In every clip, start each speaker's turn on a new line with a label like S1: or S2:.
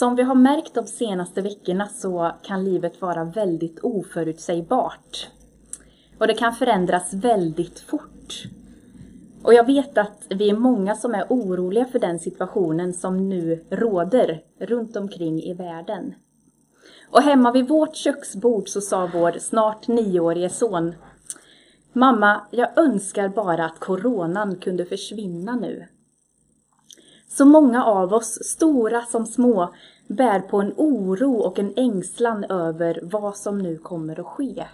S1: Som vi har märkt de senaste veckorna så kan livet vara väldigt oförutsägbart. Och det kan förändras väldigt fort. Och jag vet att vi är många som är oroliga för den situationen som nu råder runt omkring i världen. Och hemma vid vårt köksbord så sa vår snart nioårige son Mamma, jag önskar bara att coronan kunde försvinna nu. Så många av oss, stora som små, bär på en oro och en ängslan över vad som nu kommer att ske.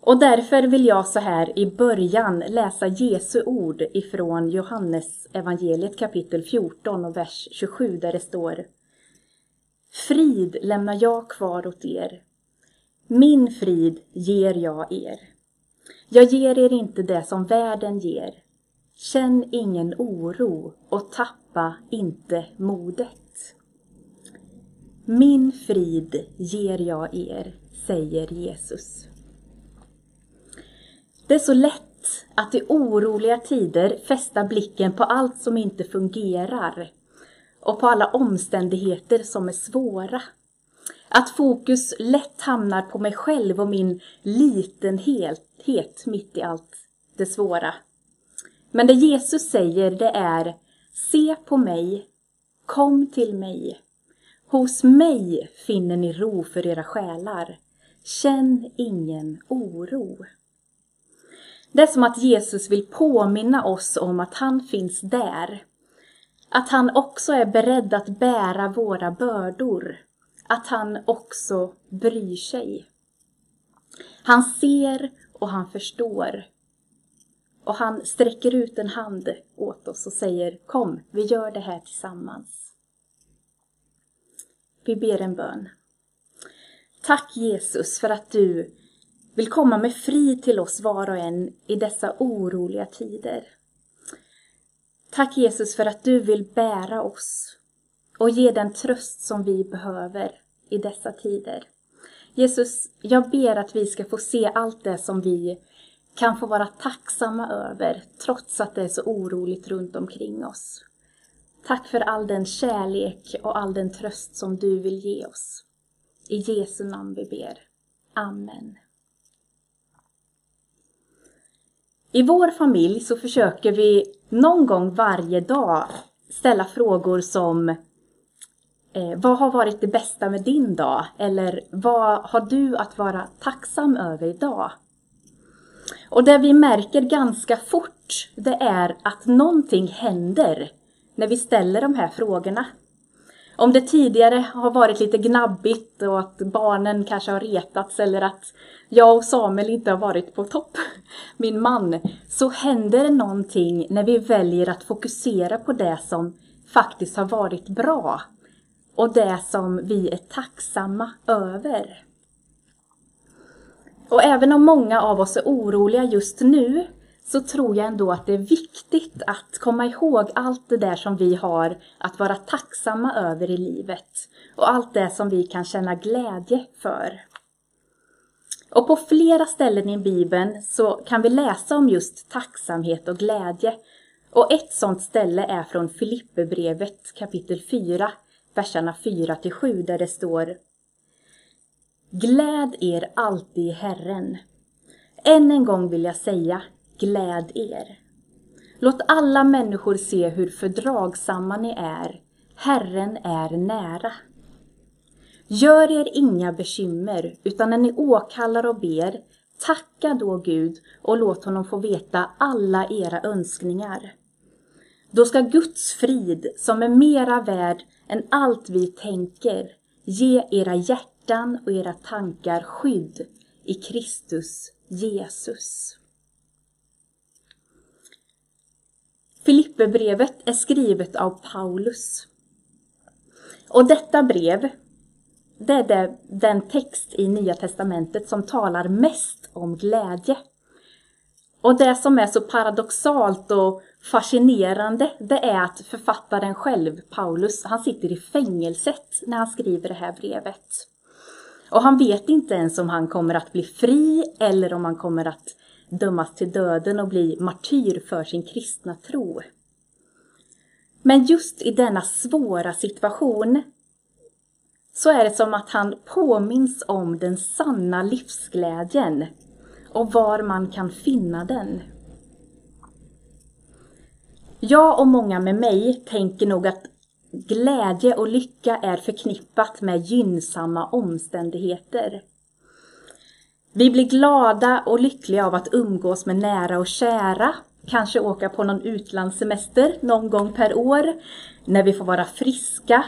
S1: Och därför vill jag så här i början läsa Jesu ord ifrån Johannes evangeliet kapitel 14 och vers 27 där det står Frid lämnar jag kvar åt er. Min frid ger jag er. Jag ger er inte det som världen ger. Känn ingen oro och tappa inte modet. Min frid ger jag er, säger Jesus. Det är så lätt att i oroliga tider fästa blicken på allt som inte fungerar och på alla omständigheter som är svåra. Att fokus lätt hamnar på mig själv och min litenhet mitt i allt det svåra. Men det Jesus säger det är Se på mig, kom till mig. Hos mig finner ni ro för era själar. Känn ingen oro. Det är som att Jesus vill påminna oss om att han finns där. Att han också är beredd att bära våra bördor. Att han också bryr sig. Han ser och han förstår. Och han sträcker ut en hand åt oss och säger Kom, vi gör det här tillsammans. Vi ber en bön. Tack Jesus för att du vill komma med frid till oss var och en i dessa oroliga tider. Tack Jesus för att du vill bära oss och ge den tröst som vi behöver i dessa tider. Jesus, jag ber att vi ska få se allt det som vi kan få vara tacksamma över trots att det är så oroligt runt omkring oss. Tack för all den kärlek och all den tröst som du vill ge oss. I Jesu namn vi ber. Amen. I vår familj så försöker vi någon gång varje dag ställa frågor som eh, Vad har varit det bästa med din dag? Eller vad har du att vara tacksam över idag? Och det vi märker ganska fort det är att någonting händer när vi ställer de här frågorna. Om det tidigare har varit lite gnabbigt och att barnen kanske har retats eller att jag och Samuel inte har varit på topp, min man, så händer det någonting när vi väljer att fokusera på det som faktiskt har varit bra och det som vi är tacksamma över. Och även om många av oss är oroliga just nu så tror jag ändå att det är viktigt att komma ihåg allt det där som vi har att vara tacksamma över i livet och allt det som vi kan känna glädje för. Och på flera ställen i Bibeln så kan vi läsa om just tacksamhet och glädje. Och ett sådant ställe är från Filipperbrevet kapitel 4, verserna 4 till 7 där det står Gläd er alltid i Herren. Än en gång vill jag säga, gläd er. Låt alla människor se hur fördragsamma ni är. Herren är nära. Gör er inga bekymmer, utan när ni åkallar och ber, tacka då Gud och låt honom få veta alla era önskningar. Då ska Guds frid, som är mera värd än allt vi tänker, ge era hjärtan och era tankar skydd i Kristus Jesus. Filipperbrevet är skrivet av Paulus. Och detta brev, det är det, den text i Nya Testamentet som talar mest om glädje. Och det som är så paradoxalt och fascinerande, det är att författaren själv, Paulus, han sitter i fängelset när han skriver det här brevet. Och han vet inte ens om han kommer att bli fri eller om han kommer att dömas till döden och bli martyr för sin kristna tro. Men just i denna svåra situation så är det som att han påminns om den sanna livsglädjen och var man kan finna den. Jag och många med mig tänker nog att glädje och lycka är förknippat med gynnsamma omständigheter. Vi blir glada och lyckliga av att umgås med nära och kära, kanske åka på någon utlandssemester någon gång per år, när vi får vara friska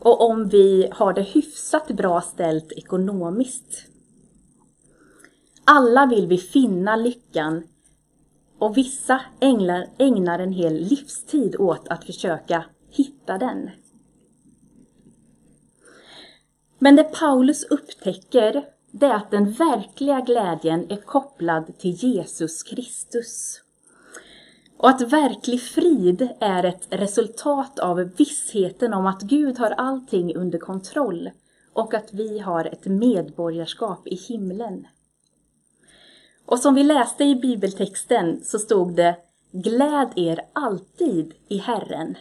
S1: och om vi har det hyfsat bra ställt ekonomiskt. Alla vill vi finna lyckan och vissa ägnar, ägnar en hel livstid åt att försöka hitta den. Men det Paulus upptäcker det är att den verkliga glädjen är kopplad till Jesus Kristus. Och att verklig frid är ett resultat av vissheten om att Gud har allting under kontroll och att vi har ett medborgarskap i himlen. Och som vi läste i bibeltexten så stod det Gläd er alltid i Herren.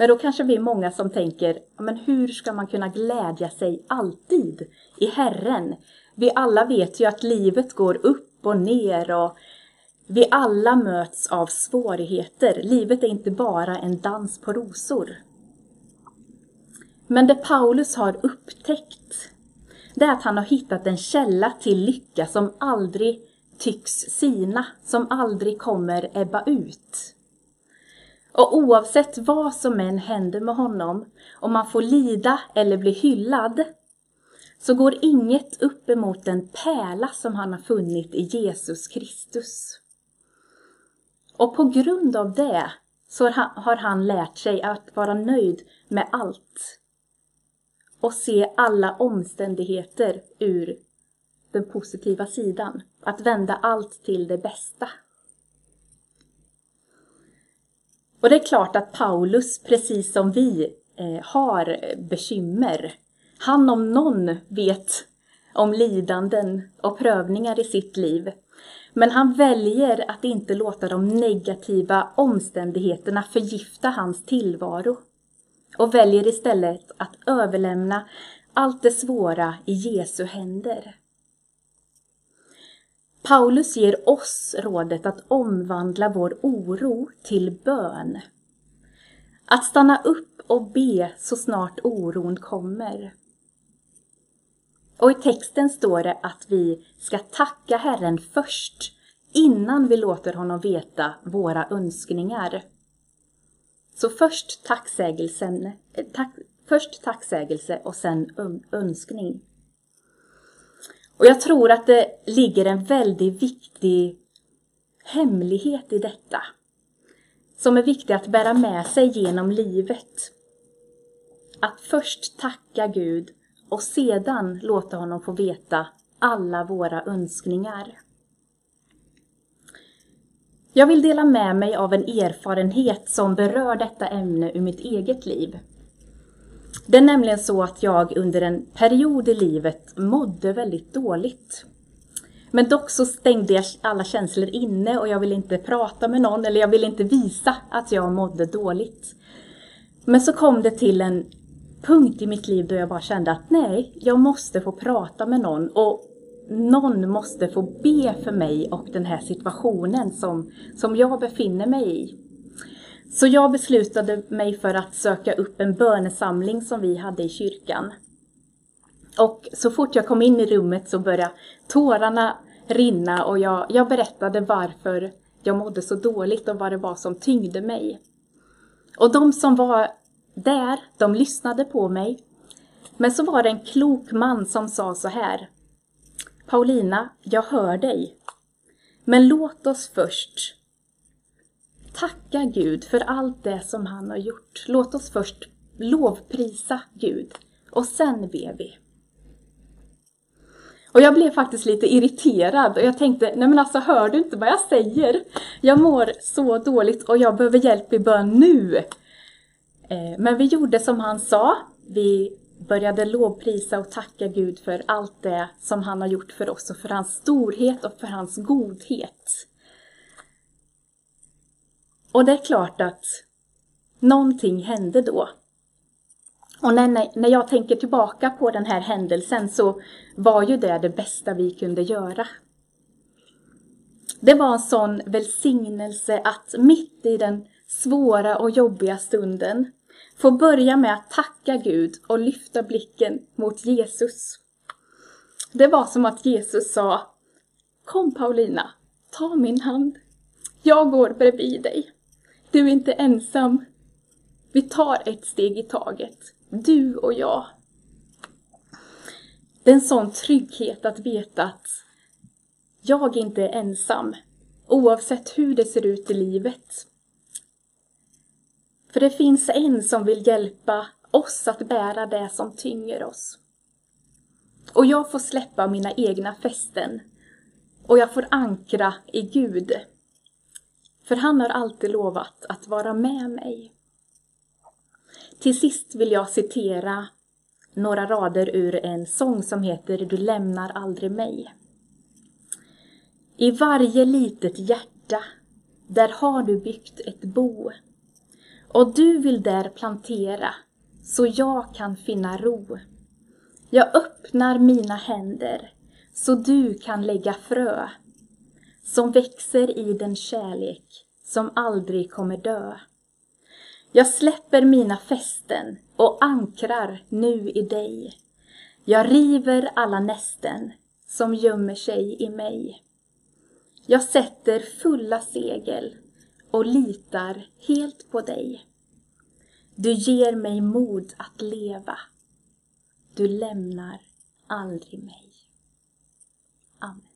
S1: Men då kanske vi är många som tänker, men hur ska man kunna glädja sig alltid i Herren? Vi alla vet ju att livet går upp och ner och vi alla möts av svårigheter. Livet är inte bara en dans på rosor. Men det Paulus har upptäckt, det är att han har hittat en källa till lycka som aldrig tycks sina, som aldrig kommer ebba ut. Och oavsett vad som än händer med honom, om man får lida eller bli hyllad, så går inget upp emot den pärla som han har funnit i Jesus Kristus. Och på grund av det så har han lärt sig att vara nöjd med allt. Och se alla omständigheter ur den positiva sidan. Att vända allt till det bästa. Och det är klart att Paulus, precis som vi, eh, har bekymmer. Han om någon vet om lidanden och prövningar i sitt liv. Men han väljer att inte låta de negativa omständigheterna förgifta hans tillvaro och väljer istället att överlämna allt det svåra i Jesu händer. Paulus ger oss rådet att omvandla vår oro till bön. Att stanna upp och be så snart oron kommer. Och i texten står det att vi ska tacka Herren först innan vi låter honom veta våra önskningar. Så först tacksägelsen, eh, tack, först tacksägelse och sen önskning. Och jag tror att det ligger en väldigt viktig hemlighet i detta. Som är viktig att bära med sig genom livet. Att först tacka Gud och sedan låta honom få veta alla våra önskningar. Jag vill dela med mig av en erfarenhet som berör detta ämne ur mitt eget liv. Det är nämligen så att jag under en period i livet mådde väldigt dåligt. Men dock så stängde jag alla känslor inne och jag ville inte prata med någon eller jag ville inte visa att jag mådde dåligt. Men så kom det till en punkt i mitt liv då jag bara kände att nej, jag måste få prata med någon och någon måste få be för mig och den här situationen som, som jag befinner mig i. Så jag beslutade mig för att söka upp en bönesamling som vi hade i kyrkan. Och så fort jag kom in i rummet så började tårarna rinna och jag, jag berättade varför jag mådde så dåligt och vad det var som tyngde mig. Och de som var där, de lyssnade på mig. Men så var det en klok man som sa så här. Paulina, jag hör dig. Men låt oss först tacka Gud för allt det som han har gjort. Låt oss först lovprisa Gud och sen ber vi. Och jag blev faktiskt lite irriterad och jag tänkte, nej men alltså hör du inte vad jag säger? Jag mår så dåligt och jag behöver hjälp i bön nu. Eh, men vi gjorde som han sa. Vi började lovprisa och tacka Gud för allt det som han har gjort för oss och för hans storhet och för hans godhet. Och det är klart att Någonting hände då. Och när, när jag tänker tillbaka på den här händelsen så var ju det det bästa vi kunde göra. Det var en sån välsignelse att mitt i den svåra och jobbiga stunden få börja med att tacka Gud och lyfta blicken mot Jesus. Det var som att Jesus sa Kom Paulina, ta min hand. Jag går bredvid dig. Du är inte ensam. Vi tar ett steg i taget. Du och jag. Det är en sån trygghet att veta att jag inte är ensam, oavsett hur det ser ut i livet. För det finns en som vill hjälpa oss att bära det som tynger oss. Och jag får släppa mina egna fästen och jag får ankra i Gud. För han har alltid lovat att vara med mig. Till sist vill jag citera några rader ur en sång som heter Du lämnar aldrig mig. I varje litet hjärta, där har du byggt ett bo. Och du vill där plantera, så jag kan finna ro. Jag öppnar mina händer, så du kan lägga frö. Som växer i den kärlek som aldrig kommer dö. Jag släpper mina fästen och ankrar nu i dig. Jag river alla nästen som gömmer sig i mig. Jag sätter fulla segel och litar helt på dig. Du ger mig mod att leva. Du lämnar aldrig mig. Amen.